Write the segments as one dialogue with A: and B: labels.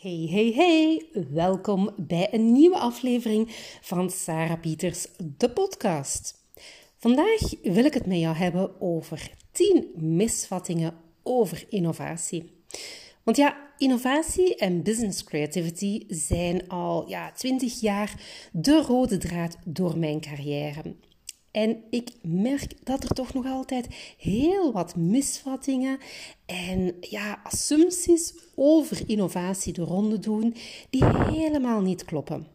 A: Hey, hey, hey! Welkom bij een nieuwe aflevering van Sarah Pieters, de podcast. Vandaag wil ik het met jou hebben over 10 misvattingen over innovatie. Want ja, innovatie en business creativity zijn al ja, 20 jaar de rode draad door mijn carrière. En ik merk dat er toch nog altijd heel wat misvattingen en ja, assumpties over innovatie de ronde doen die helemaal niet kloppen.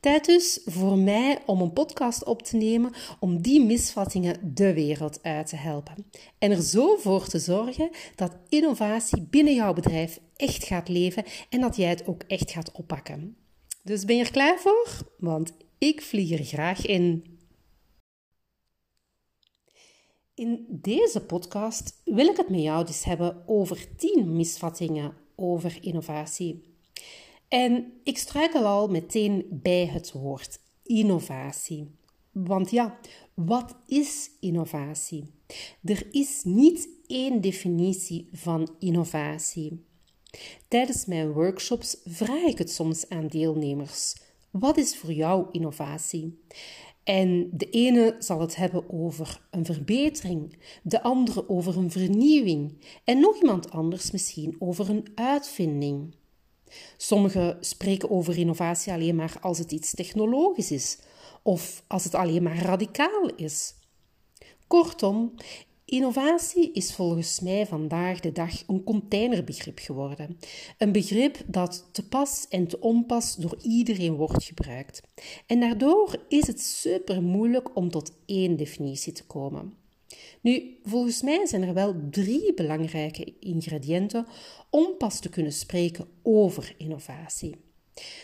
A: Tijd dus voor mij om een podcast op te nemen om die misvattingen de wereld uit te helpen. En er zo voor te zorgen dat innovatie binnen jouw bedrijf echt gaat leven en dat jij het ook echt gaat oppakken. Dus ben je er klaar voor? Want ik vlieg er graag in. In deze podcast wil ik het met jou dus hebben over 10 misvattingen over innovatie. En ik struikel al meteen bij het woord innovatie. Want ja, wat is innovatie? Er is niet één definitie van innovatie. Tijdens mijn workshops vraag ik het soms aan deelnemers. Wat is voor jou innovatie? En de ene zal het hebben over een verbetering, de andere over een vernieuwing en nog iemand anders misschien over een uitvinding. Sommigen spreken over innovatie alleen maar als het iets technologisch is of als het alleen maar radicaal is. Kortom, Innovatie is volgens mij vandaag de dag een containerbegrip geworden. Een begrip dat te pas en te onpas door iedereen wordt gebruikt. En daardoor is het super moeilijk om tot één definitie te komen. Nu, volgens mij zijn er wel drie belangrijke ingrediënten om pas te kunnen spreken over innovatie.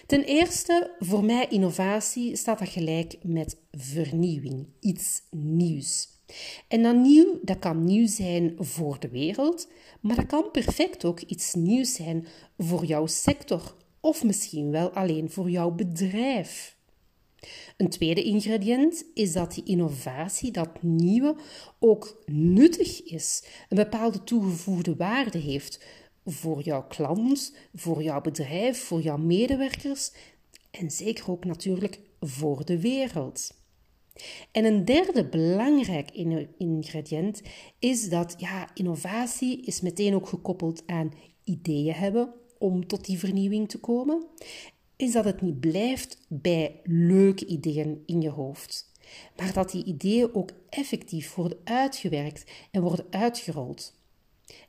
A: Ten eerste, voor mij innovatie staat dat gelijk met vernieuwing, iets nieuws. En dat nieuw, dat kan nieuw zijn voor de wereld, maar dat kan perfect ook iets nieuws zijn voor jouw sector of misschien wel alleen voor jouw bedrijf. Een tweede ingrediënt is dat die innovatie, dat nieuwe, ook nuttig is, een bepaalde toegevoegde waarde heeft voor jouw klant, voor jouw bedrijf, voor jouw medewerkers en zeker ook natuurlijk voor de wereld. En een derde belangrijk ingrediënt is dat ja, innovatie is meteen ook gekoppeld aan ideeën hebben om tot die vernieuwing te komen. Is dat het niet blijft bij leuke ideeën in je hoofd, maar dat die ideeën ook effectief worden uitgewerkt en worden uitgerold.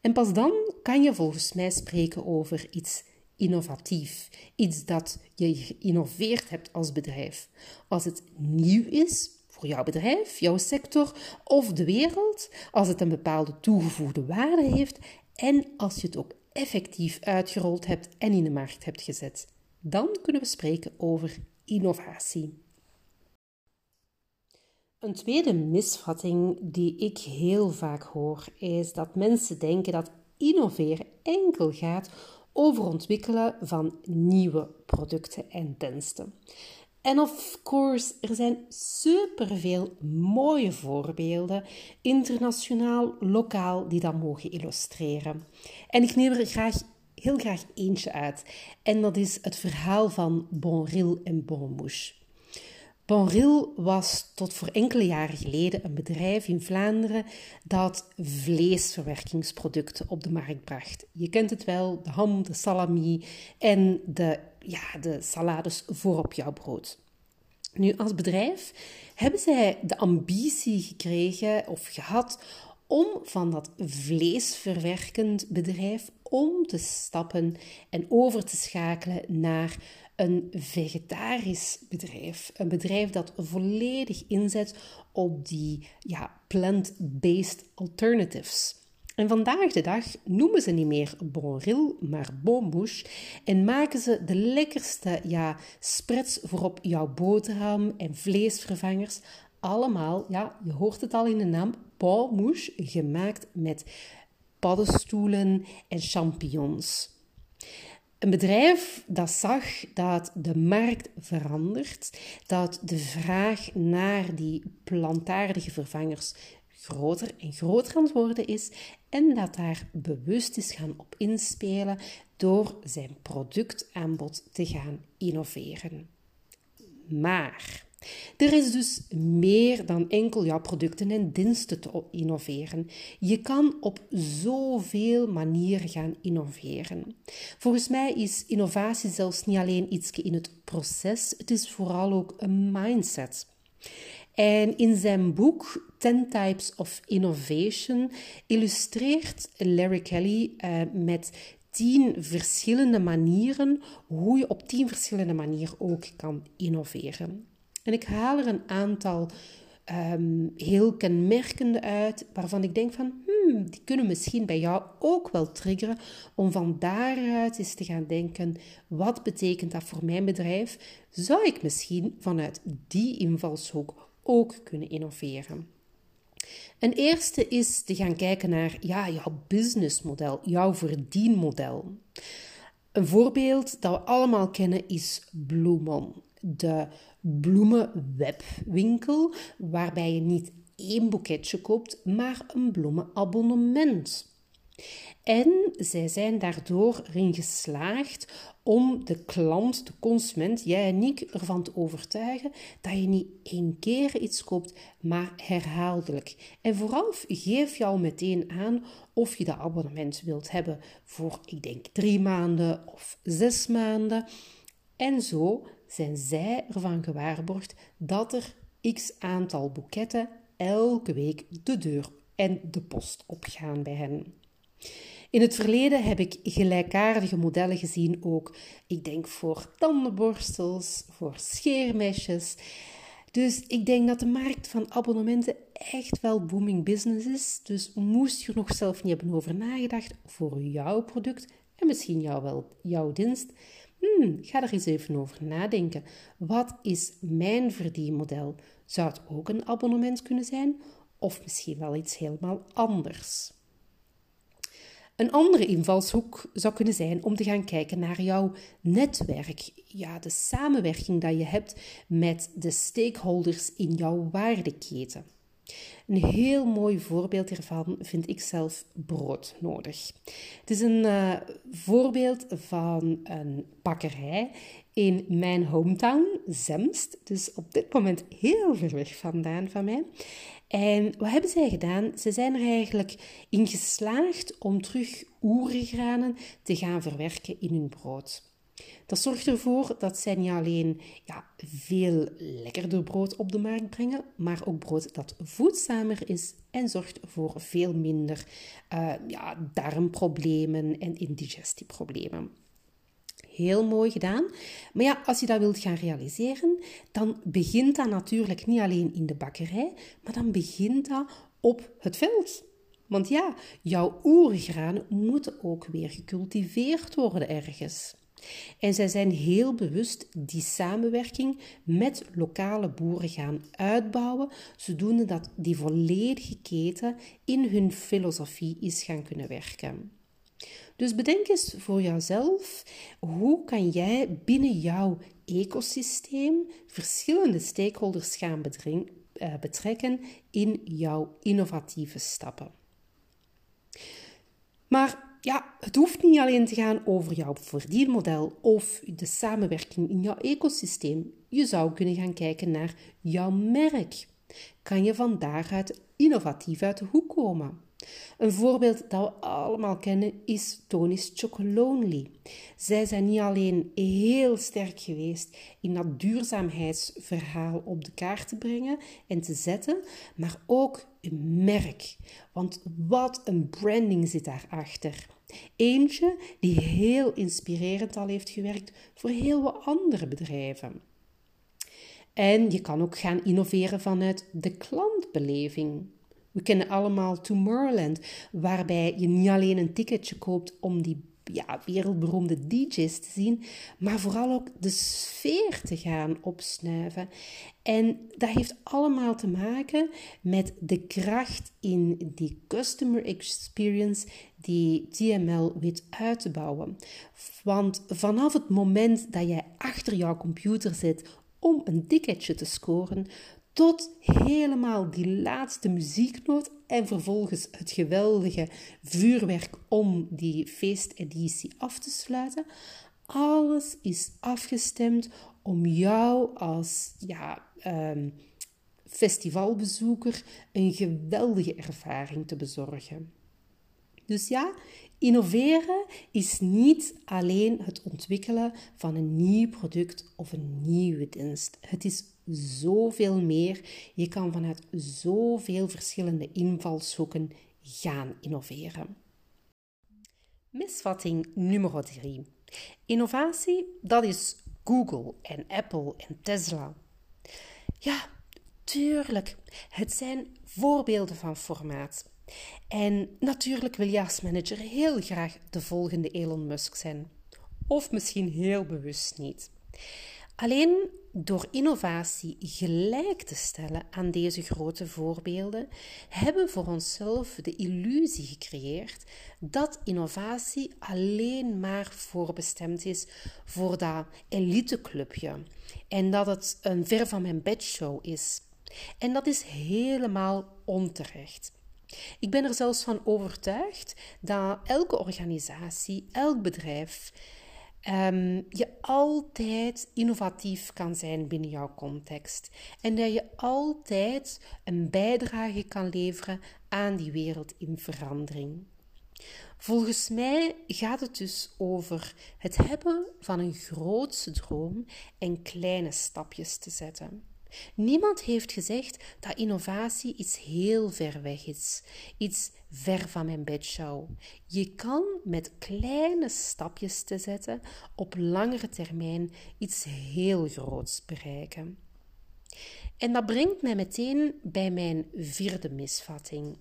A: En pas dan kan je volgens mij spreken over iets innovatief, iets dat je geïnnoveerd hebt als bedrijf. Als het nieuw is, voor jouw bedrijf, jouw sector of de wereld, als het een bepaalde toegevoegde waarde heeft en als je het ook effectief uitgerold hebt en in de markt hebt gezet. Dan kunnen we spreken over innovatie. Een tweede misvatting die ik heel vaak hoor is dat mensen denken dat innoveren enkel gaat over ontwikkelen van nieuwe producten en diensten. En of course, er zijn superveel mooie voorbeelden, internationaal, lokaal, die dat mogen illustreren. En ik neem er graag, heel graag eentje uit. En dat is het verhaal van Bonril en Bonmouche. Bonril was tot voor enkele jaren geleden een bedrijf in Vlaanderen dat vleesverwerkingsproducten op de markt bracht. Je kent het wel, de ham, de salami en de, ja, de salades voor op jouw brood. Nu, als bedrijf hebben zij de ambitie gekregen of gehad om van dat vleesverwerkend bedrijf om te stappen en over te schakelen naar een vegetarisch bedrijf. Een bedrijf dat volledig inzet op die ja, plant-based alternatives. En vandaag de dag noemen ze niet meer Bonril, maar Bonbouche en maken ze de lekkerste ja, spreads voor op jouw boterham en vleesvervangers. Allemaal, ja, je hoort het al in de naam, Bonbouche, gemaakt met paddenstoelen en champignons. Een bedrijf dat zag dat de markt verandert, dat de vraag naar die plantaardige vervangers groter en groter aan het worden is en dat daar bewust is gaan op inspelen door zijn productaanbod te gaan innoveren. Maar er is dus meer dan enkel jouw producten en diensten te innoveren. Je kan op zoveel manieren gaan innoveren. Volgens mij is innovatie zelfs niet alleen iets in het proces, het is vooral ook een mindset. En in zijn boek 10 Types of Innovation illustreert Larry Kelly uh, met tien verschillende manieren hoe je op tien verschillende manieren ook kan innoveren. En ik haal er een aantal um, heel kenmerkende uit, waarvan ik denk van, hmm, die kunnen misschien bij jou ook wel triggeren, om van daaruit eens te gaan denken, wat betekent dat voor mijn bedrijf? Zou ik misschien vanuit die invalshoek ook kunnen innoveren? Een eerste is te gaan kijken naar ja, jouw businessmodel, jouw verdienmodel. Een voorbeeld dat we allemaal kennen is Bloemon, de bloemenwebwinkel, waarbij je niet één boeketje koopt, maar een bloemenabonnement. En zij zijn daardoor erin geslaagd om de klant, de consument, jij en ik, ervan te overtuigen dat je niet één keer iets koopt, maar herhaaldelijk. En vooral geef jou meteen aan of je dat abonnement wilt hebben voor, ik denk, drie maanden of zes maanden. En zo zijn zij ervan gewaarborgd dat er x aantal boeketten elke week de deur en de post opgaan bij hen. In het verleden heb ik gelijkaardige modellen gezien ook. Ik denk voor tandenborstels, voor scheermesjes. Dus ik denk dat de markt van abonnementen echt wel booming business is. Dus moest je er nog zelf niet hebben over nagedacht voor jouw product en misschien jou wel jouw dienst, Hmm, ga er eens even over nadenken. Wat is mijn verdienmodel? Zou het ook een abonnement kunnen zijn? Of misschien wel iets helemaal anders? Een andere invalshoek zou kunnen zijn om te gaan kijken naar jouw netwerk. Ja, de samenwerking dat je hebt met de stakeholders in jouw waardeketen. Een heel mooi voorbeeld hiervan vind ik zelf broodnodig. Het is een uh, voorbeeld van een bakkerij in mijn hometown, Zemst. Dus op dit moment heel ver weg vandaan van mij. En wat hebben zij gedaan? Ze zijn er eigenlijk in geslaagd om terug oergranen te gaan verwerken in hun brood. Dat zorgt ervoor dat zij niet alleen ja, veel lekkerder brood op de markt brengen, maar ook brood dat voedzamer is en zorgt voor veel minder uh, ja, darmproblemen en indigestieproblemen. Heel mooi gedaan. Maar ja, als je dat wilt gaan realiseren, dan begint dat natuurlijk niet alleen in de bakkerij, maar dan begint dat op het veld. Want ja, jouw oergranen moeten ook weer gecultiveerd worden ergens. En zij zijn heel bewust die samenwerking met lokale boeren gaan uitbouwen, zodoende dat die volledige keten in hun filosofie is gaan kunnen werken. Dus bedenk eens voor jouzelf, hoe kan jij binnen jouw ecosysteem verschillende stakeholders gaan eh, betrekken in jouw innovatieve stappen. Maar ja, het hoeft niet alleen te gaan over jouw verdienmodel of de samenwerking in jouw ecosysteem. Je zou kunnen gaan kijken naar jouw merk. Kan je van daaruit innovatief uit de hoek komen? Een voorbeeld dat we allemaal kennen is Tony's Chocolonely. Zij zijn niet alleen heel sterk geweest in dat duurzaamheidsverhaal op de kaart te brengen en te zetten, maar ook een merk. Want wat een branding zit daarachter. Eentje die heel inspirerend al heeft gewerkt voor heel wat andere bedrijven. En je kan ook gaan innoveren vanuit de klantbeleving. We kennen allemaal Tomorrowland, waarbij je niet alleen een ticketje koopt om die ja, wereldberoemde DJ's te zien, maar vooral ook de sfeer te gaan opsnuiven. En dat heeft allemaal te maken met de kracht in die customer experience die TML weet uit te bouwen. Want vanaf het moment dat jij achter jouw computer zit om een ticketje te scoren, tot helemaal die laatste muzieknoot en vervolgens het geweldige vuurwerk om die feesteditie af te sluiten. Alles is afgestemd om jou als ja, ehm, festivalbezoeker een geweldige ervaring te bezorgen. Dus ja, innoveren is niet alleen het ontwikkelen van een nieuw product of een nieuwe dienst. Het is zoveel meer. Je kan vanuit zoveel verschillende invalshoeken gaan innoveren. Misvatting nummer 3. Innovatie, dat is Google en Apple en Tesla. Ja, tuurlijk, het zijn voorbeelden van formaat. En natuurlijk wil je als manager heel graag de volgende Elon Musk zijn. Of misschien heel bewust niet. Alleen door innovatie gelijk te stellen aan deze grote voorbeelden, hebben voor onszelf de illusie gecreëerd dat innovatie alleen maar voorbestemd is voor dat eliteclubje en dat het een ver van mijn bedshow is. En dat is helemaal onterecht. Ik ben er zelfs van overtuigd dat elke organisatie, elk bedrijf um, je altijd innovatief kan zijn binnen jouw context. En dat je altijd een bijdrage kan leveren aan die wereld in verandering. Volgens mij gaat het dus over het hebben van een grootse droom en kleine stapjes te zetten. Niemand heeft gezegd dat innovatie iets heel ver weg is, iets ver van mijn bedshow. Je kan met kleine stapjes te zetten op langere termijn iets heel groots bereiken. En dat brengt mij meteen bij mijn vierde misvatting.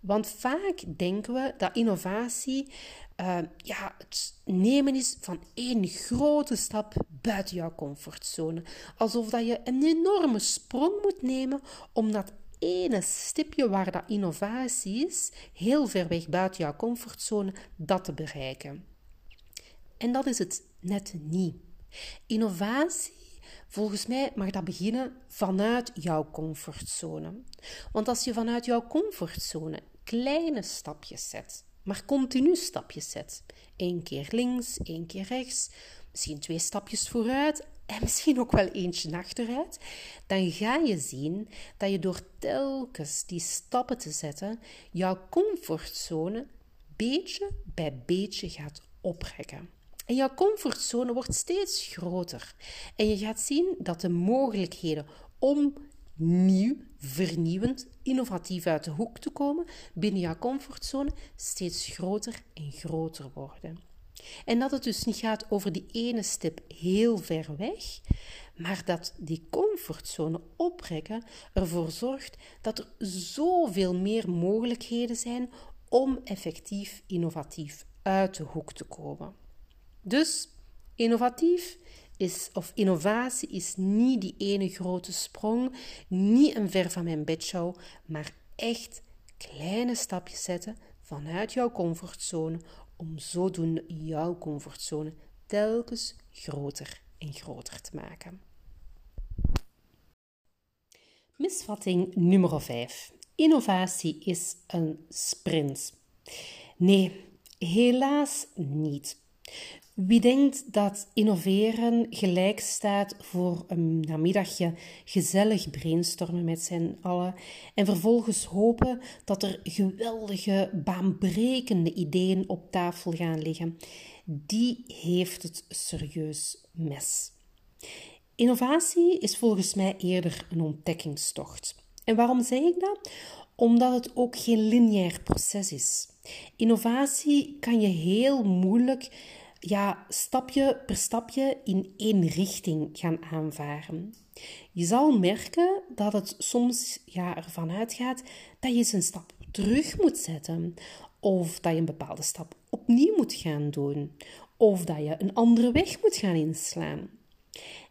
A: Want vaak denken we dat innovatie uh, ja, het nemen is van één grote stap buiten jouw comfortzone. Alsof dat je een enorme sprong moet nemen om dat ene stipje waar dat innovatie is, heel ver weg buiten jouw comfortzone, dat te bereiken. En dat is het net niet. Innovatie Volgens mij mag dat beginnen vanuit jouw comfortzone. Want als je vanuit jouw comfortzone kleine stapjes zet, maar continu stapjes zet, één keer links, één keer rechts, misschien twee stapjes vooruit en misschien ook wel eentje achteruit, dan ga je zien dat je door telkens die stappen te zetten, jouw comfortzone beetje bij beetje gaat oprekken. En jouw comfortzone wordt steeds groter. En je gaat zien dat de mogelijkheden om nieuw, vernieuwend, innovatief uit de hoek te komen binnen jouw comfortzone steeds groter en groter worden. En dat het dus niet gaat over die ene stip heel ver weg, maar dat die comfortzone oprekken ervoor zorgt dat er zoveel meer mogelijkheden zijn om effectief innovatief uit de hoek te komen. Dus innovatief is, of innovatie is niet die ene grote sprong, niet een ver van mijn bedshow, maar echt kleine stapjes zetten vanuit jouw comfortzone om zodoende jouw comfortzone telkens groter en groter te maken. Misvatting nummer 5. Innovatie is een sprint. Nee, helaas niet. Wie denkt dat innoveren gelijk staat voor een namiddagje gezellig brainstormen met z'n allen en vervolgens hopen dat er geweldige, baanbrekende ideeën op tafel gaan liggen, die heeft het serieus mes. Innovatie is volgens mij eerder een ontdekkingstocht. En waarom zeg ik dat? Omdat het ook geen lineair proces is. Innovatie kan je heel moeilijk ja, stapje per stapje in één richting gaan aanvaren. Je zal merken dat het soms ja, ervan uitgaat dat je eens een stap terug moet zetten, of dat je een bepaalde stap opnieuw moet gaan doen, of dat je een andere weg moet gaan inslaan.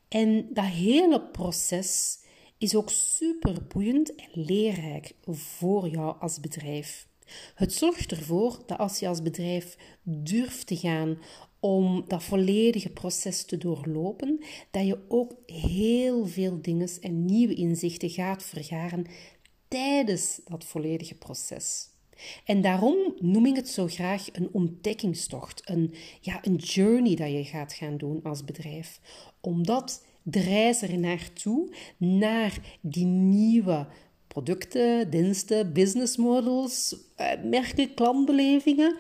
A: En dat hele proces is ook super boeiend en leerrijk voor jou als bedrijf. Het zorgt ervoor dat als je als bedrijf durft te gaan om dat volledige proces te doorlopen, dat je ook heel veel dingen en nieuwe inzichten gaat vergaren tijdens dat volledige proces. En daarom noem ik het zo graag een ontdekkingstocht, een, ja, een journey dat je gaat gaan doen als bedrijf. Omdat de reis er naartoe, naar die nieuwe producten, diensten, business models, eh, merken, klantbelevingen,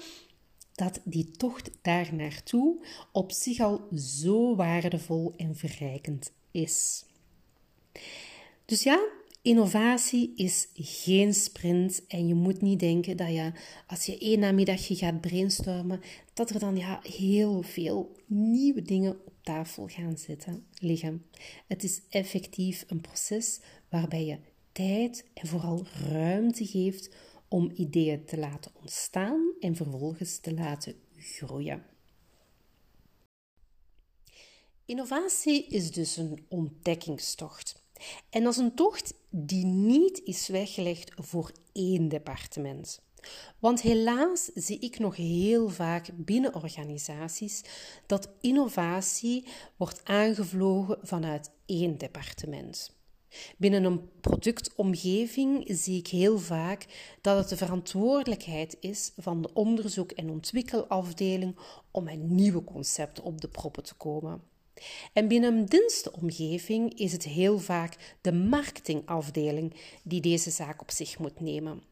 A: dat die tocht daar naartoe op zich al zo waardevol en verrijkend is. Dus ja, innovatie is geen sprint en je moet niet denken dat je, als je één namiddagje gaat brainstormen, dat er dan ja, heel veel nieuwe dingen op tafel gaan zitten, liggen. Het is effectief een proces waarbij je tijd en vooral ruimte geeft om ideeën te laten ontstaan en vervolgens te laten groeien. Innovatie is dus een ontdekkingstocht. En dat is een tocht die niet is weggelegd voor één departement. Want helaas zie ik nog heel vaak binnen organisaties dat innovatie wordt aangevlogen vanuit één departement. Binnen een productomgeving zie ik heel vaak dat het de verantwoordelijkheid is van de onderzoek- en ontwikkelafdeling om met nieuwe concepten op de proppen te komen. En binnen een dienstomgeving is het heel vaak de marketingafdeling die deze zaak op zich moet nemen.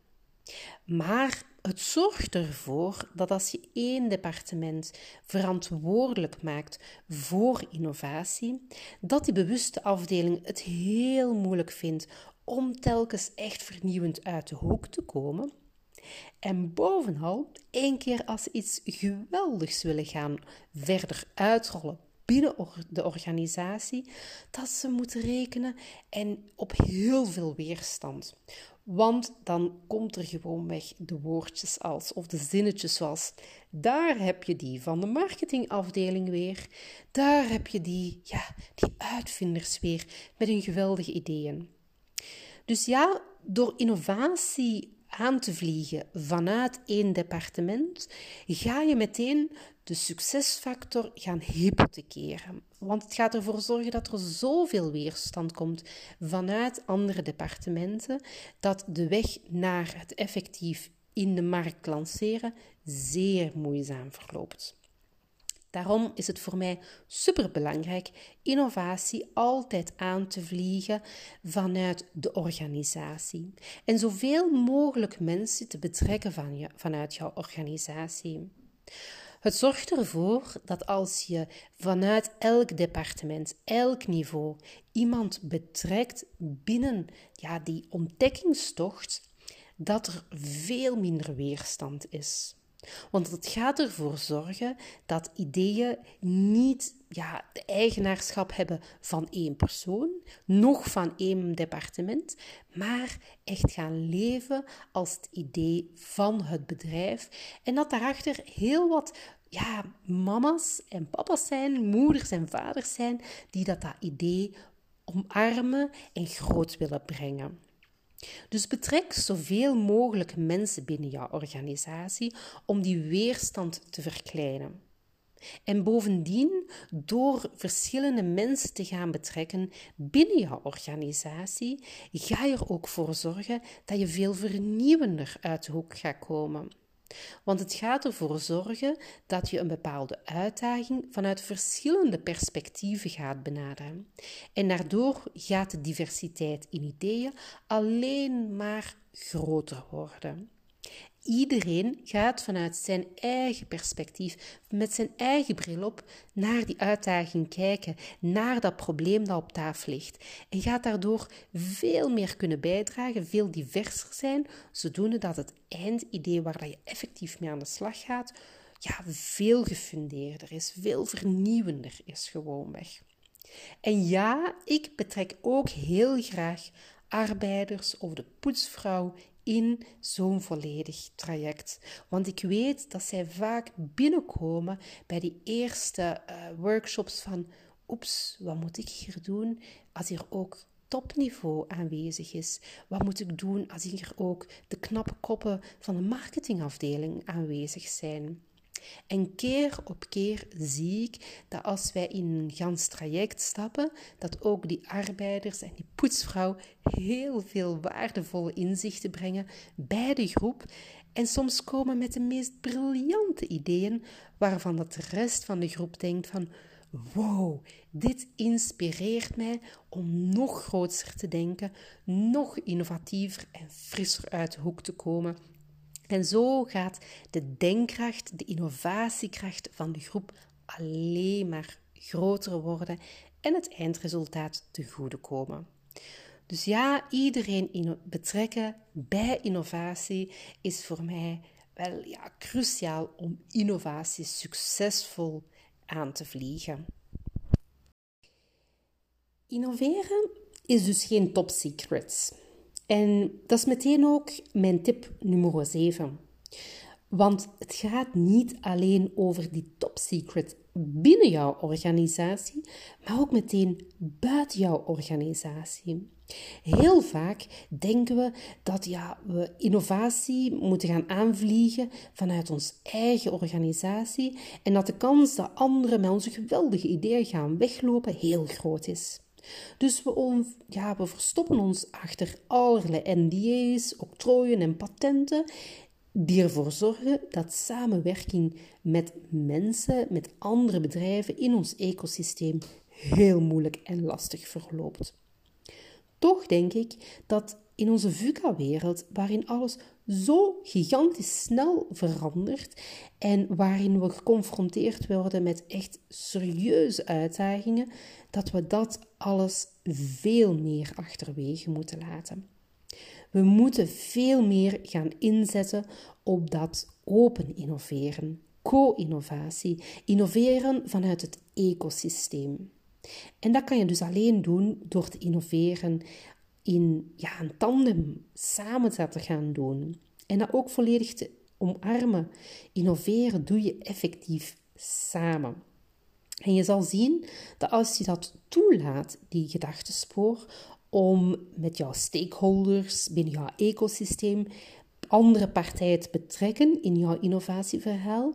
A: Maar het zorgt ervoor dat als je één departement verantwoordelijk maakt voor innovatie, dat die bewuste afdeling het heel moeilijk vindt om telkens echt vernieuwend uit de hoek te komen. En bovenal, één keer als ze iets geweldigs willen gaan verder uitrollen binnen de organisatie, dat ze moeten rekenen en op heel veel weerstand. Want dan komt er gewoonweg de woordjes als, of de zinnetjes zoals, daar heb je die van de marketingafdeling weer, daar heb je die, ja, die uitvinders weer met hun geweldige ideeën. Dus ja, door innovatie aan te vliegen vanuit één departement, ga je meteen de succesfactor gaan hypothekeren. Want het gaat ervoor zorgen dat er zoveel weerstand komt vanuit andere departementen, dat de weg naar het effectief in de markt lanceren zeer moeizaam verloopt. Daarom is het voor mij superbelangrijk innovatie altijd aan te vliegen vanuit de organisatie en zoveel mogelijk mensen te betrekken van je, vanuit jouw organisatie. Het zorgt ervoor dat als je vanuit elk departement, elk niveau iemand betrekt binnen ja, die ontdekkingstocht, dat er veel minder weerstand is. Want het gaat ervoor zorgen dat ideeën niet ja, de eigenaarschap hebben van één persoon, nog van één departement, maar echt gaan leven als het idee van het bedrijf. En dat daarachter heel wat ja, mama's en papa's zijn, moeders en vaders zijn, die dat, dat idee omarmen en groot willen brengen. Dus betrek zoveel mogelijk mensen binnen jouw organisatie om die weerstand te verkleinen. En bovendien, door verschillende mensen te gaan betrekken binnen jouw organisatie, ga je er ook voor zorgen dat je veel vernieuwender uit de hoek gaat komen. Want het gaat ervoor zorgen dat je een bepaalde uitdaging vanuit verschillende perspectieven gaat benaderen. En daardoor gaat de diversiteit in ideeën alleen maar groter worden. Iedereen gaat vanuit zijn eigen perspectief, met zijn eigen bril op, naar die uitdaging kijken, naar dat probleem dat op tafel ligt. En gaat daardoor veel meer kunnen bijdragen, veel diverser zijn, zodoende dat het eindidee waar je effectief mee aan de slag gaat, ja, veel gefundeerder is, veel vernieuwender is gewoonweg. En ja, ik betrek ook heel graag arbeiders of de poetsvrouw in zo'n volledig traject. Want ik weet dat zij vaak binnenkomen bij die eerste uh, workshops van oeps, wat moet ik hier doen als hier ook topniveau aanwezig is? Wat moet ik doen als hier ook de knappe koppen van de marketingafdeling aanwezig zijn? En keer op keer zie ik dat als wij in een gans traject stappen, dat ook die arbeiders en die poetsvrouw heel veel waardevolle inzichten brengen bij de groep. En soms komen met de meest briljante ideeën waarvan de rest van de groep denkt van wow, dit inspireert mij om nog groter te denken, nog innovatiever en frisser uit de hoek te komen en zo gaat de denkkracht, de innovatiekracht van de groep alleen maar groter worden en het eindresultaat te goede komen. Dus ja, iedereen betrekken bij innovatie is voor mij wel ja, cruciaal om innovatie succesvol aan te vliegen. Innoveren is dus geen top secret. En dat is meteen ook mijn tip nummer 7. Want het gaat niet alleen over die top secret binnen jouw organisatie, maar ook meteen buiten jouw organisatie. Heel vaak denken we dat ja, we innovatie moeten gaan aanvliegen vanuit ons eigen organisatie en dat de kans dat anderen met onze geweldige ideeën gaan weglopen heel groot is. Dus we, ja, we verstoppen ons achter allerlei NDA's, octrooien en patenten die ervoor zorgen dat samenwerking met mensen, met andere bedrijven in ons ecosysteem heel moeilijk en lastig verloopt. Toch denk ik dat in onze VUCA-wereld, waarin alles zo gigantisch snel verandert en waarin we geconfronteerd worden met echt serieuze uitdagingen, dat we dat alles veel meer achterwege moeten laten. We moeten veel meer gaan inzetten op dat open innoveren, co-innovatie, innoveren vanuit het ecosysteem. En dat kan je dus alleen doen door te innoveren in ja, een tandem samen te gaan doen. En dat ook volledig te omarmen. Innoveren doe je effectief samen. En je zal zien dat als je dat toelaat, die gedachtespoor, om met jouw stakeholders binnen jouw ecosysteem andere partijen te betrekken in jouw innovatieverhaal,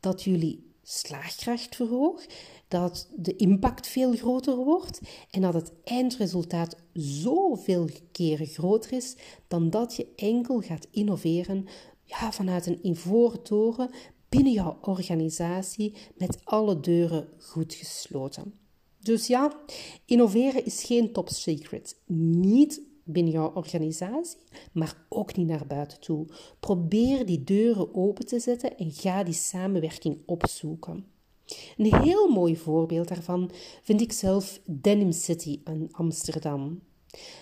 A: dat jullie slaagkracht verhoogt, dat de impact veel groter wordt en dat het eindresultaat zoveel keren groter is dan dat je enkel gaat innoveren ja, vanuit een ivoren toren binnen jouw organisatie met alle deuren goed gesloten. Dus ja, innoveren is geen top secret. Niet binnen jouw organisatie, maar ook niet naar buiten toe. Probeer die deuren open te zetten en ga die samenwerking opzoeken. Een heel mooi voorbeeld daarvan vind ik zelf Denim City in Amsterdam.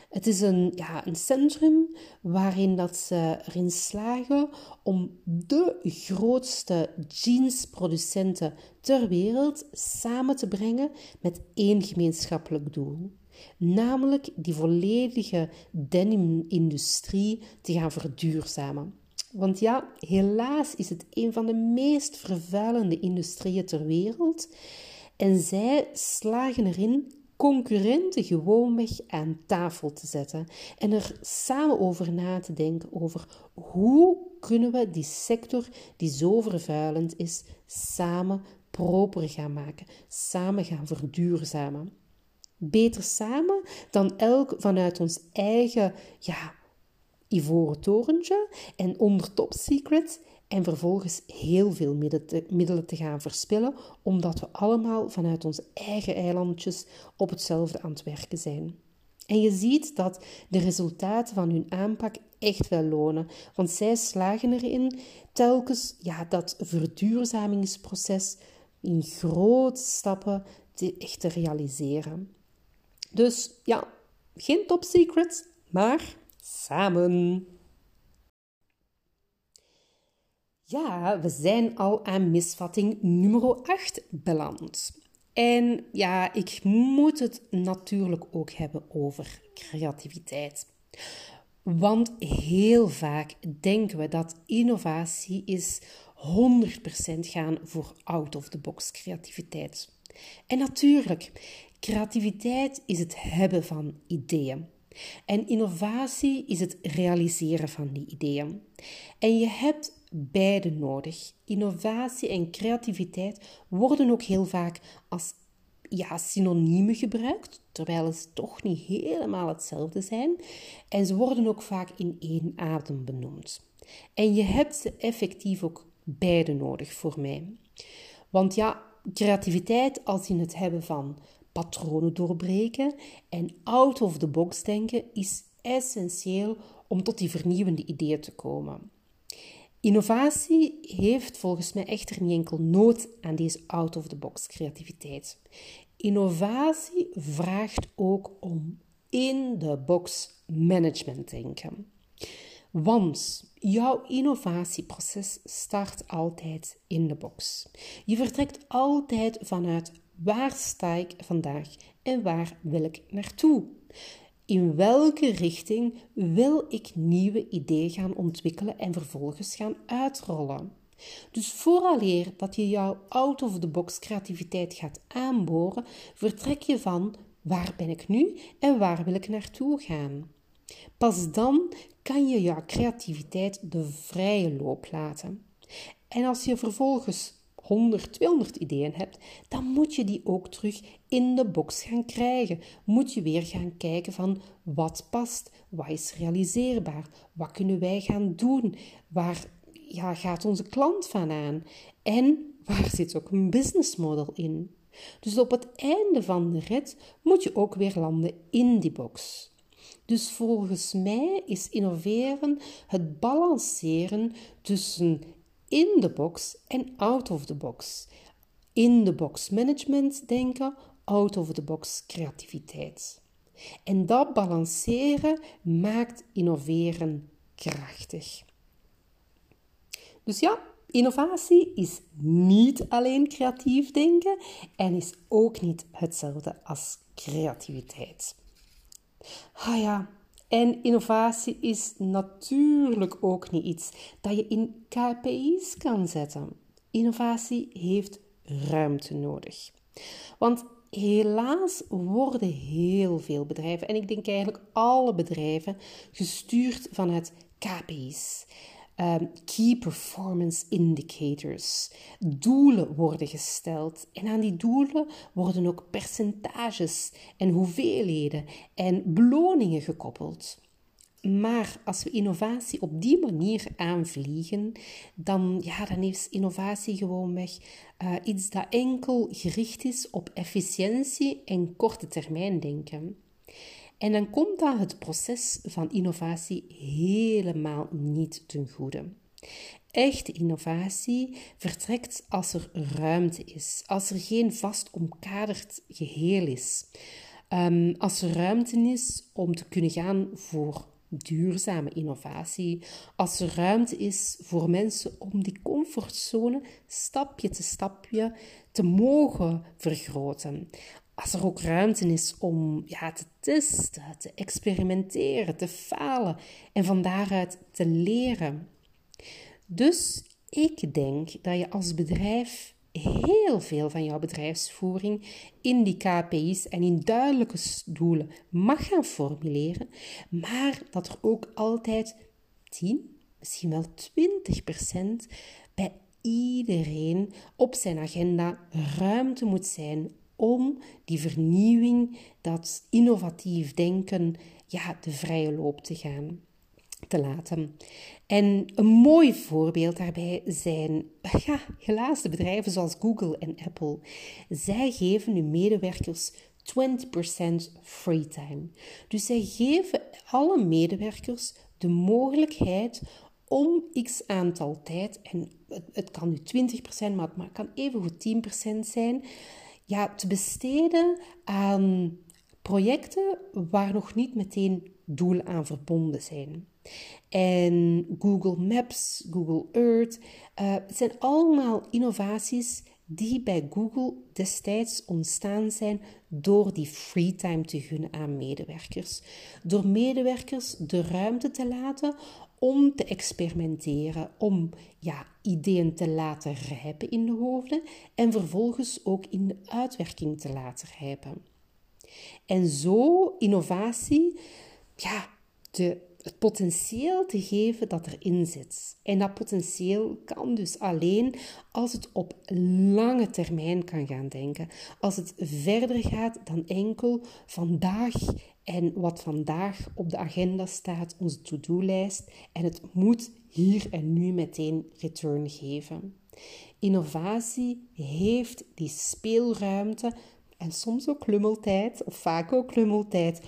A: Het is een, ja, een centrum waarin dat ze erin slagen om de grootste jeansproducenten ter wereld samen te brengen met één gemeenschappelijk doel. Namelijk die volledige denim-industrie te gaan verduurzamen. Want ja, helaas is het een van de meest vervuilende industrieën ter wereld. En zij slagen erin concurrenten gewoonweg aan tafel te zetten en er samen over na te denken over hoe kunnen we die sector die zo vervuilend is samen proper gaan maken, samen gaan verduurzamen. Beter samen dan elk vanuit ons eigen ja, ivoren torentje en onder top secret en vervolgens heel veel middelen te gaan verspillen, omdat we allemaal vanuit onze eigen eilandjes op hetzelfde aan het werken zijn. En je ziet dat de resultaten van hun aanpak echt wel lonen, want zij slagen erin telkens ja, dat verduurzamingsproces in grote stappen echt te realiseren. Dus ja, geen top secrets, maar samen. Ja, we zijn al aan misvatting nummer 8 beland. En ja, ik moet het natuurlijk ook hebben over creativiteit. Want heel vaak denken we dat innovatie is 100% gaan voor out-of-the-box creativiteit. En natuurlijk, creativiteit is het hebben van ideeën. En innovatie is het realiseren van die ideeën. En je hebt beide nodig. Innovatie en creativiteit worden ook heel vaak als ja, gebruikt, terwijl ze toch niet helemaal hetzelfde zijn. En ze worden ook vaak in één adem benoemd. En je hebt ze effectief ook beide nodig voor mij. Want ja, creativiteit als in het hebben van patronen doorbreken en out of the box denken is essentieel om tot die vernieuwende ideeën te komen. Innovatie heeft volgens mij echter niet enkel nood aan deze out-of-the-box creativiteit. Innovatie vraagt ook om in de box management denken. Want jouw innovatieproces start altijd in de box. Je vertrekt altijd vanuit waar sta ik vandaag en waar wil ik naartoe. In welke richting wil ik nieuwe ideeën gaan ontwikkelen en vervolgens gaan uitrollen? Dus vooraleer dat je jouw out-of-the-box creativiteit gaat aanboren, vertrek je van waar ben ik nu en waar wil ik naartoe gaan. Pas dan kan je jouw creativiteit de vrije loop laten. En als je vervolgens 100, 200 ideeën hebt, dan moet je die ook terug in de box gaan krijgen. Moet je weer gaan kijken van wat past, wat is realiseerbaar, wat kunnen wij gaan doen, waar ja, gaat onze klant van aan en waar zit ook een business model in. Dus op het einde van de rit moet je ook weer landen in die box. Dus volgens mij is innoveren het balanceren tussen in de box en out of the box. In de box management denken, out of the box creativiteit. En dat balanceren maakt innoveren krachtig. Dus ja, innovatie is niet alleen creatief denken en is ook niet hetzelfde als creativiteit. Ah ja, en innovatie is natuurlijk ook niet iets dat je in KPI's kan zetten. Innovatie heeft ruimte nodig. Want helaas worden heel veel bedrijven, en ik denk eigenlijk alle bedrijven, gestuurd vanuit KPI's. Um, key Performance Indicators. Doelen worden gesteld en aan die doelen worden ook percentages en hoeveelheden en beloningen gekoppeld. Maar als we innovatie op die manier aanvliegen, dan, ja, dan is innovatie gewoonweg uh, iets dat enkel gericht is op efficiëntie en korte termijn denken. En dan komt dat het proces van innovatie helemaal niet ten goede. Echte innovatie vertrekt als er ruimte is, als er geen vast omkaderd geheel is, um, als er ruimte is om te kunnen gaan voor duurzame innovatie, als er ruimte is voor mensen om die comfortzone stapje te stapje te mogen vergroten, als er ook ruimte is om ja, te testen, te experimenteren, te falen en van daaruit te leren. Dus ik denk dat je als bedrijf heel veel van jouw bedrijfsvoering in die KPI's en in duidelijke doelen mag gaan formuleren, maar dat er ook altijd 10, misschien wel 20 procent bij iedereen op zijn agenda ruimte moet zijn om die vernieuwing, dat innovatief denken, ja, de vrije loop te gaan te laten. En een mooi voorbeeld daarbij zijn, ja, helaas de bedrijven zoals Google en Apple. Zij geven hun medewerkers 20% free time. Dus zij geven alle medewerkers de mogelijkheid om x aantal tijd, en het, kan nu 20%, maar het kan even goed 10% zijn, ja, te besteden aan projecten waar nog niet meteen doelen aan verbonden zijn. En Google Maps, Google Earth, uh, zijn allemaal innovaties die bij Google destijds ontstaan zijn door die free time te gunnen aan medewerkers. Door medewerkers de ruimte te laten om te experimenteren, om ja, ideeën te laten rijpen in de hoofden en vervolgens ook in de uitwerking te laten rijpen. En zo innovatie, ja, de het potentieel te geven dat erin zit. En dat potentieel kan dus alleen als het op lange termijn kan gaan denken. Als het verder gaat dan enkel vandaag en wat vandaag op de agenda staat, onze to-do-lijst. En het moet hier en nu meteen return geven. Innovatie heeft die speelruimte en soms ook klummeltijd, of vaak ook klummeltijd,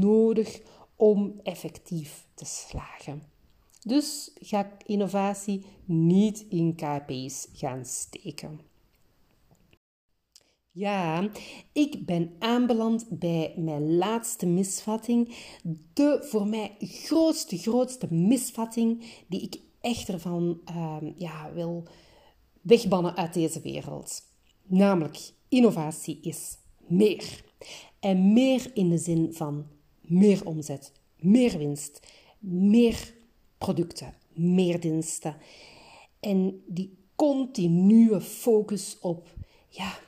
A: nodig om effectief te slagen. Dus ga innovatie niet in KP's gaan steken. Ja, ik ben aanbeland bij mijn laatste misvatting. De voor mij grootste, grootste misvatting die ik echt ervan uh, ja, wil wegbannen uit deze wereld. Namelijk, innovatie is meer. En meer in de zin van meer omzet, meer winst, meer producten, meer diensten. En die continue focus op, ja,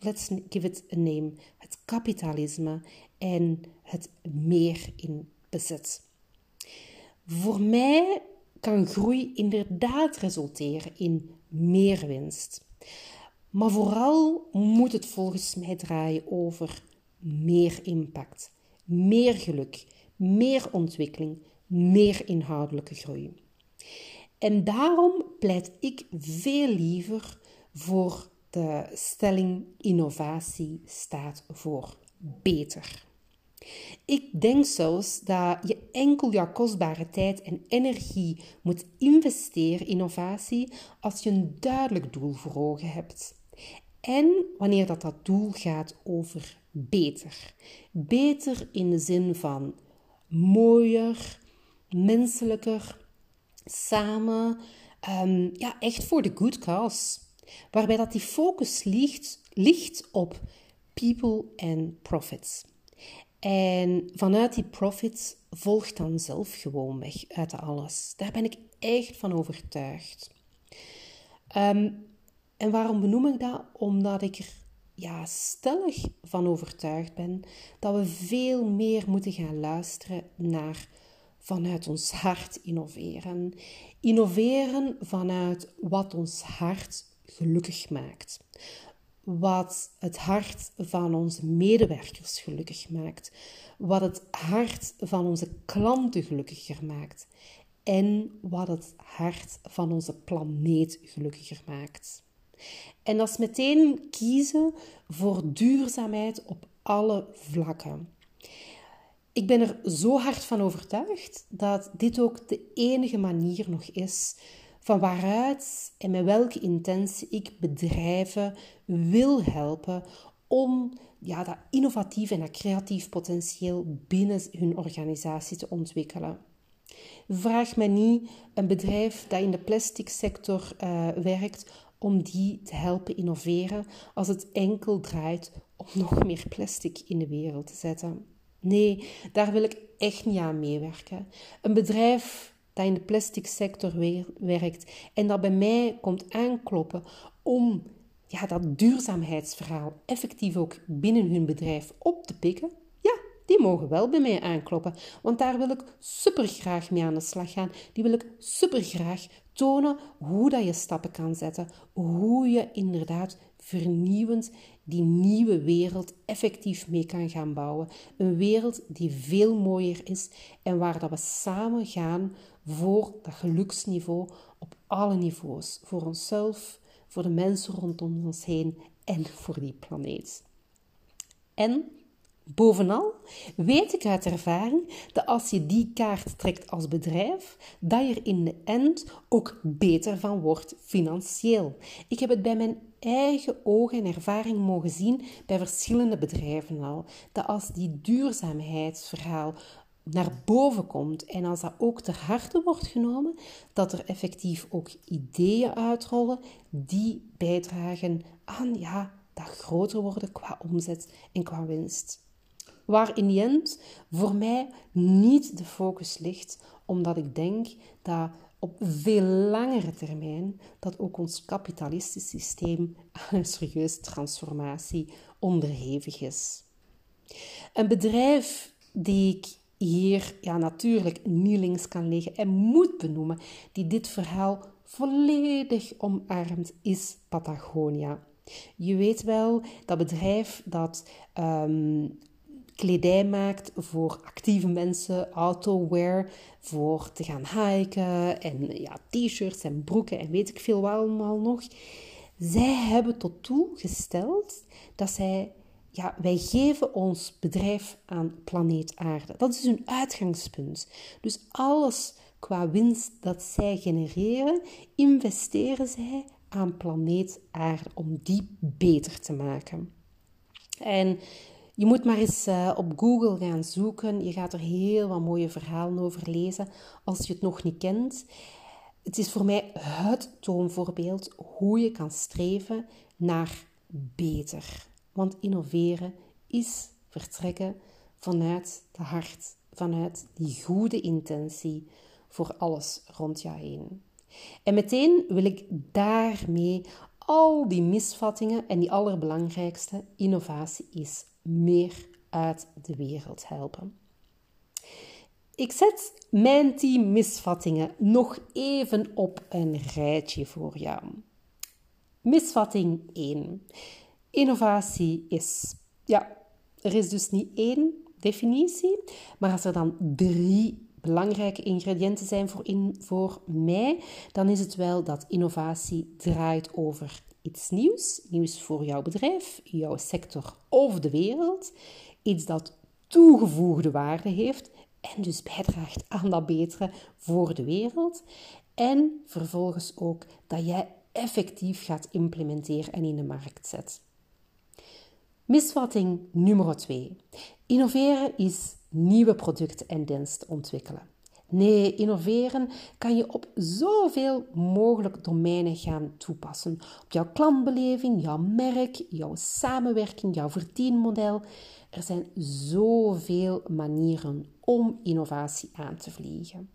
A: let's give it a name, het kapitalisme en het meer in bezit. Voor mij kan groei inderdaad resulteren in meer winst. Maar vooral moet het volgens mij draaien over meer impact, meer geluk, meer ontwikkeling, meer inhoudelijke groei. En daarom pleit ik veel liever voor de stelling innovatie staat voor beter. Ik denk zelfs dat je enkel jouw kostbare tijd en energie moet investeren in innovatie als je een duidelijk doel voor ogen hebt. En wanneer dat, dat doel gaat over beter. Beter in de zin van mooier, menselijker, samen, um, ja, echt voor de good cause. Waarbij dat die focus ligt, ligt op people and profits. En vanuit die profits volgt dan zelf gewoon weg uit alles. Daar ben ik echt van overtuigd. Um, en waarom benoem ik dat? Omdat ik er ja, stellig van overtuigd ben dat we veel meer moeten gaan luisteren naar vanuit ons hart innoveren. Innoveren vanuit wat ons hart gelukkig maakt. Wat het hart van onze medewerkers gelukkig maakt. Wat het hart van onze klanten gelukkiger maakt. En wat het hart van onze planeet gelukkiger maakt. En dat is meteen kiezen voor duurzaamheid op alle vlakken. Ik ben er zo hard van overtuigd dat dit ook de enige manier nog is van waaruit en met welke intentie ik bedrijven wil helpen om ja, dat innovatief en dat creatief potentieel binnen hun organisatie te ontwikkelen. Vraag me niet een bedrijf dat in de plastic sector uh, werkt om die te helpen innoveren als het enkel draait om nog meer plastic in de wereld te zetten. Nee, daar wil ik echt niet aan meewerken. Een bedrijf dat in de plastic sector werkt en dat bij mij komt aankloppen om ja, dat duurzaamheidsverhaal effectief ook binnen hun bedrijf op te pikken, ja, die mogen wel bij mij aankloppen. Want daar wil ik super graag mee aan de slag gaan. Die wil ik super graag tonen hoe dat je stappen kan zetten, hoe je inderdaad vernieuwend die nieuwe wereld effectief mee kan gaan bouwen. Een wereld die veel mooier is en waar dat we samen gaan voor dat geluksniveau op alle niveaus. Voor onszelf, voor de mensen rondom ons heen en voor die planeet. En Bovenal weet ik uit ervaring dat als je die kaart trekt als bedrijf, dat je er in de end ook beter van wordt financieel. Ik heb het bij mijn eigen ogen en ervaring mogen zien bij verschillende bedrijven al. Dat als die duurzaamheidsverhaal naar boven komt en als dat ook ter harte wordt genomen, dat er effectief ook ideeën uitrollen die bijdragen aan ja, dat groter worden qua omzet en qua winst. Waar in die end voor mij niet de focus ligt, omdat ik denk dat op veel langere termijn dat ook ons kapitalistisch systeem aan een serieuze transformatie onderhevig is. Een bedrijf die ik hier ja, natuurlijk niet links kan liggen en moet benoemen, die dit verhaal volledig omarmt, is Patagonia. Je weet wel, dat bedrijf dat ehm, kledij maakt voor actieve mensen, autowear, voor te gaan hiken en ja, t-shirts en broeken en weet ik veel wat allemaal nog. Zij hebben tot doel gesteld dat zij, ja, wij geven ons bedrijf aan planeet Aarde. Dat is hun uitgangspunt. Dus alles qua winst dat zij genereren, investeren zij aan planeet Aarde om die beter te maken. En je moet maar eens uh, op Google gaan zoeken. Je gaat er heel wat mooie verhalen over lezen als je het nog niet kent. Het is voor mij het toonvoorbeeld hoe je kan streven naar beter. Want innoveren is vertrekken vanuit de hart, vanuit die goede intentie voor alles rond jou heen. En meteen wil ik daarmee al die misvattingen en die allerbelangrijkste innovatie is meer uit de wereld helpen. Ik zet mijn tien misvattingen nog even op een rijtje voor jou. Misvatting 1. Innovatie is. Ja, er is dus niet één definitie, maar als er dan drie belangrijke ingrediënten zijn voor, in, voor mij, dan is het wel dat innovatie draait over iets nieuws, nieuws voor jouw bedrijf, jouw sector of de wereld, iets dat toegevoegde waarde heeft en dus bijdraagt aan dat betere voor de wereld. En vervolgens ook dat jij effectief gaat implementeren en in de markt zet. Misvatting nummer 2. Innoveren is nieuwe producten en diensten ontwikkelen. Nee, innoveren kan je op zoveel mogelijk domeinen gaan toepassen. Op jouw klantbeleving, jouw merk, jouw samenwerking, jouw verdienmodel. Er zijn zoveel manieren om innovatie aan te vliegen.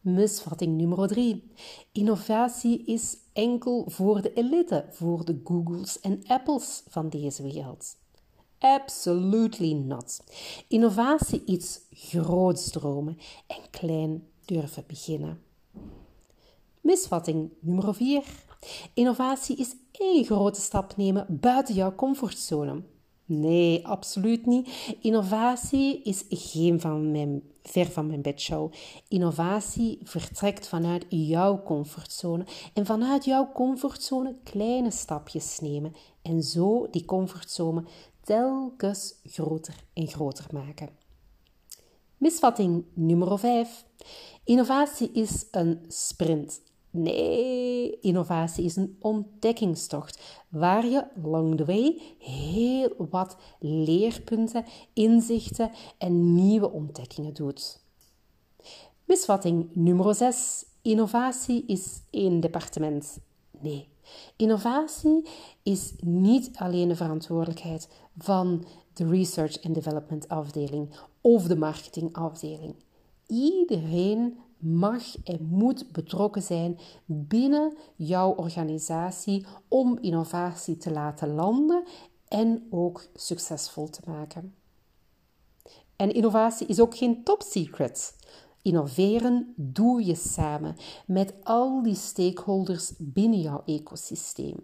A: Misvatting nummer 3. Innovatie is enkel voor de elite, voor de Googles en Apples van deze wereld. Absolutely not. Innovatie is groots dromen en klein durven beginnen. Misvatting nummer 4. Innovatie is één grote stap nemen buiten jouw comfortzone. Nee, absoluut niet. Innovatie is geen van mijn, ver van mijn bedshow. Innovatie vertrekt vanuit jouw comfortzone en vanuit jouw comfortzone kleine stapjes nemen en zo die comfortzone telkens groter en groter maken. Misvatting nummer 5. Innovatie is een sprint. Nee, innovatie is een ontdekkingstocht waar je along the way heel wat leerpunten, inzichten en nieuwe ontdekkingen doet. Misvatting nummer 6. Innovatie is één departement. Nee, innovatie is niet alleen de verantwoordelijkheid van de research and development afdeling of de marketing afdeling. Iedereen mag en moet betrokken zijn binnen jouw organisatie om innovatie te laten landen en ook succesvol te maken. En innovatie is ook geen top secret. Innoveren doe je samen met al die stakeholders binnen jouw ecosysteem.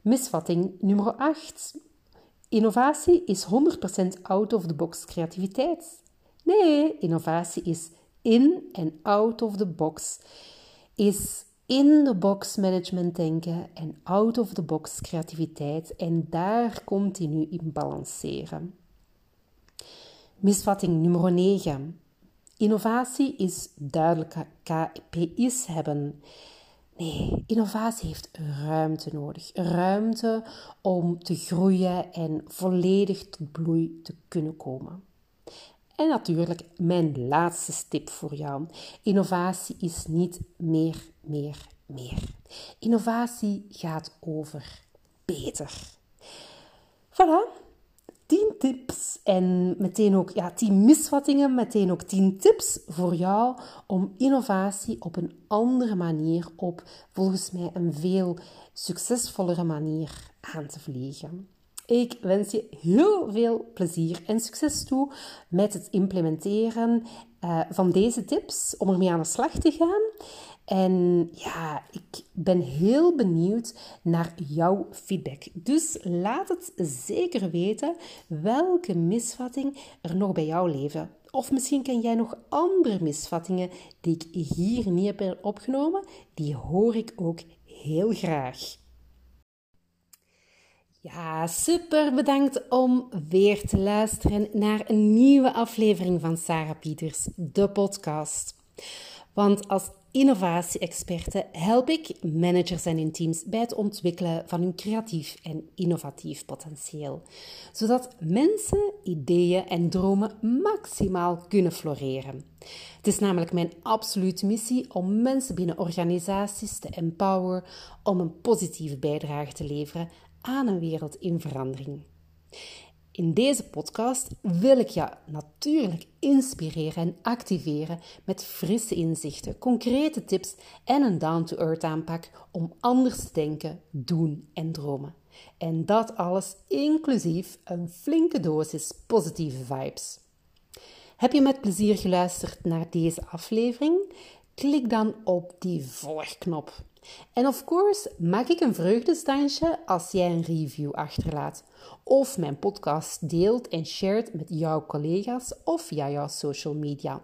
A: Misvatting nummer 8. Innovatie is 100% out-of-the-box creativiteit. Nee, innovatie is in en out of the box. Is in de box management denken en out of the box creativiteit en daar continu in balanceren. Misvatting nummer 9. Innovatie is duidelijke KPI's hebben. Nee, innovatie heeft ruimte nodig. Ruimte om te groeien en volledig tot bloei te kunnen komen. En natuurlijk mijn laatste tip voor jou. Innovatie is niet meer, meer, meer. Innovatie gaat over beter. Voilà, 10 tips en meteen ook ja, 10 misvattingen, meteen ook 10 tips voor jou om innovatie op een andere manier, op volgens mij een veel succesvollere manier aan te vliegen. Ik wens je heel veel plezier en succes toe met het implementeren uh, van deze tips om ermee aan de slag te gaan. En ja, ik ben heel benieuwd naar jouw feedback. Dus laat het zeker weten welke misvatting er nog bij jou leven. Of misschien ken jij nog andere misvattingen die ik hier niet heb opgenomen. Die hoor ik ook heel graag. Ja, super bedankt om weer te luisteren naar een nieuwe aflevering van Sarah Pieters, de podcast. Want als innovatie-experte help ik managers en hun teams bij het ontwikkelen van hun creatief en innovatief potentieel, zodat mensen, ideeën en dromen maximaal kunnen floreren. Het is namelijk mijn absolute missie om mensen binnen organisaties te empoweren om een positieve bijdrage te leveren aan een wereld in verandering. In deze podcast wil ik je natuurlijk inspireren en activeren met frisse inzichten, concrete tips en een down-to-earth aanpak om anders te denken, doen en dromen. En dat alles inclusief een flinke dosis positieve vibes. Heb je met plezier geluisterd naar deze aflevering? Klik dan op die volgknop. En of course maak ik een vreugdestansje als jij een review achterlaat. Of mijn podcast deelt en shared met jouw collega's of via jouw social media.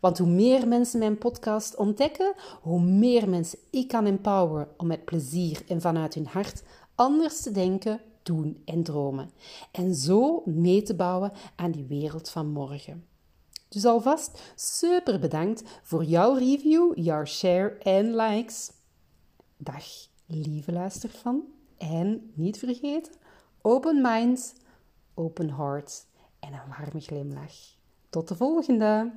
A: Want hoe meer mensen mijn podcast ontdekken, hoe meer mensen ik kan empoweren om met plezier en vanuit hun hart anders te denken, doen en dromen. En zo mee te bouwen aan die wereld van morgen. Dus alvast super bedankt voor jouw review, jouw share en likes. Dag, lieve luisterfan. En niet vergeten, open mind, open heart en een warme glimlach. Tot de volgende!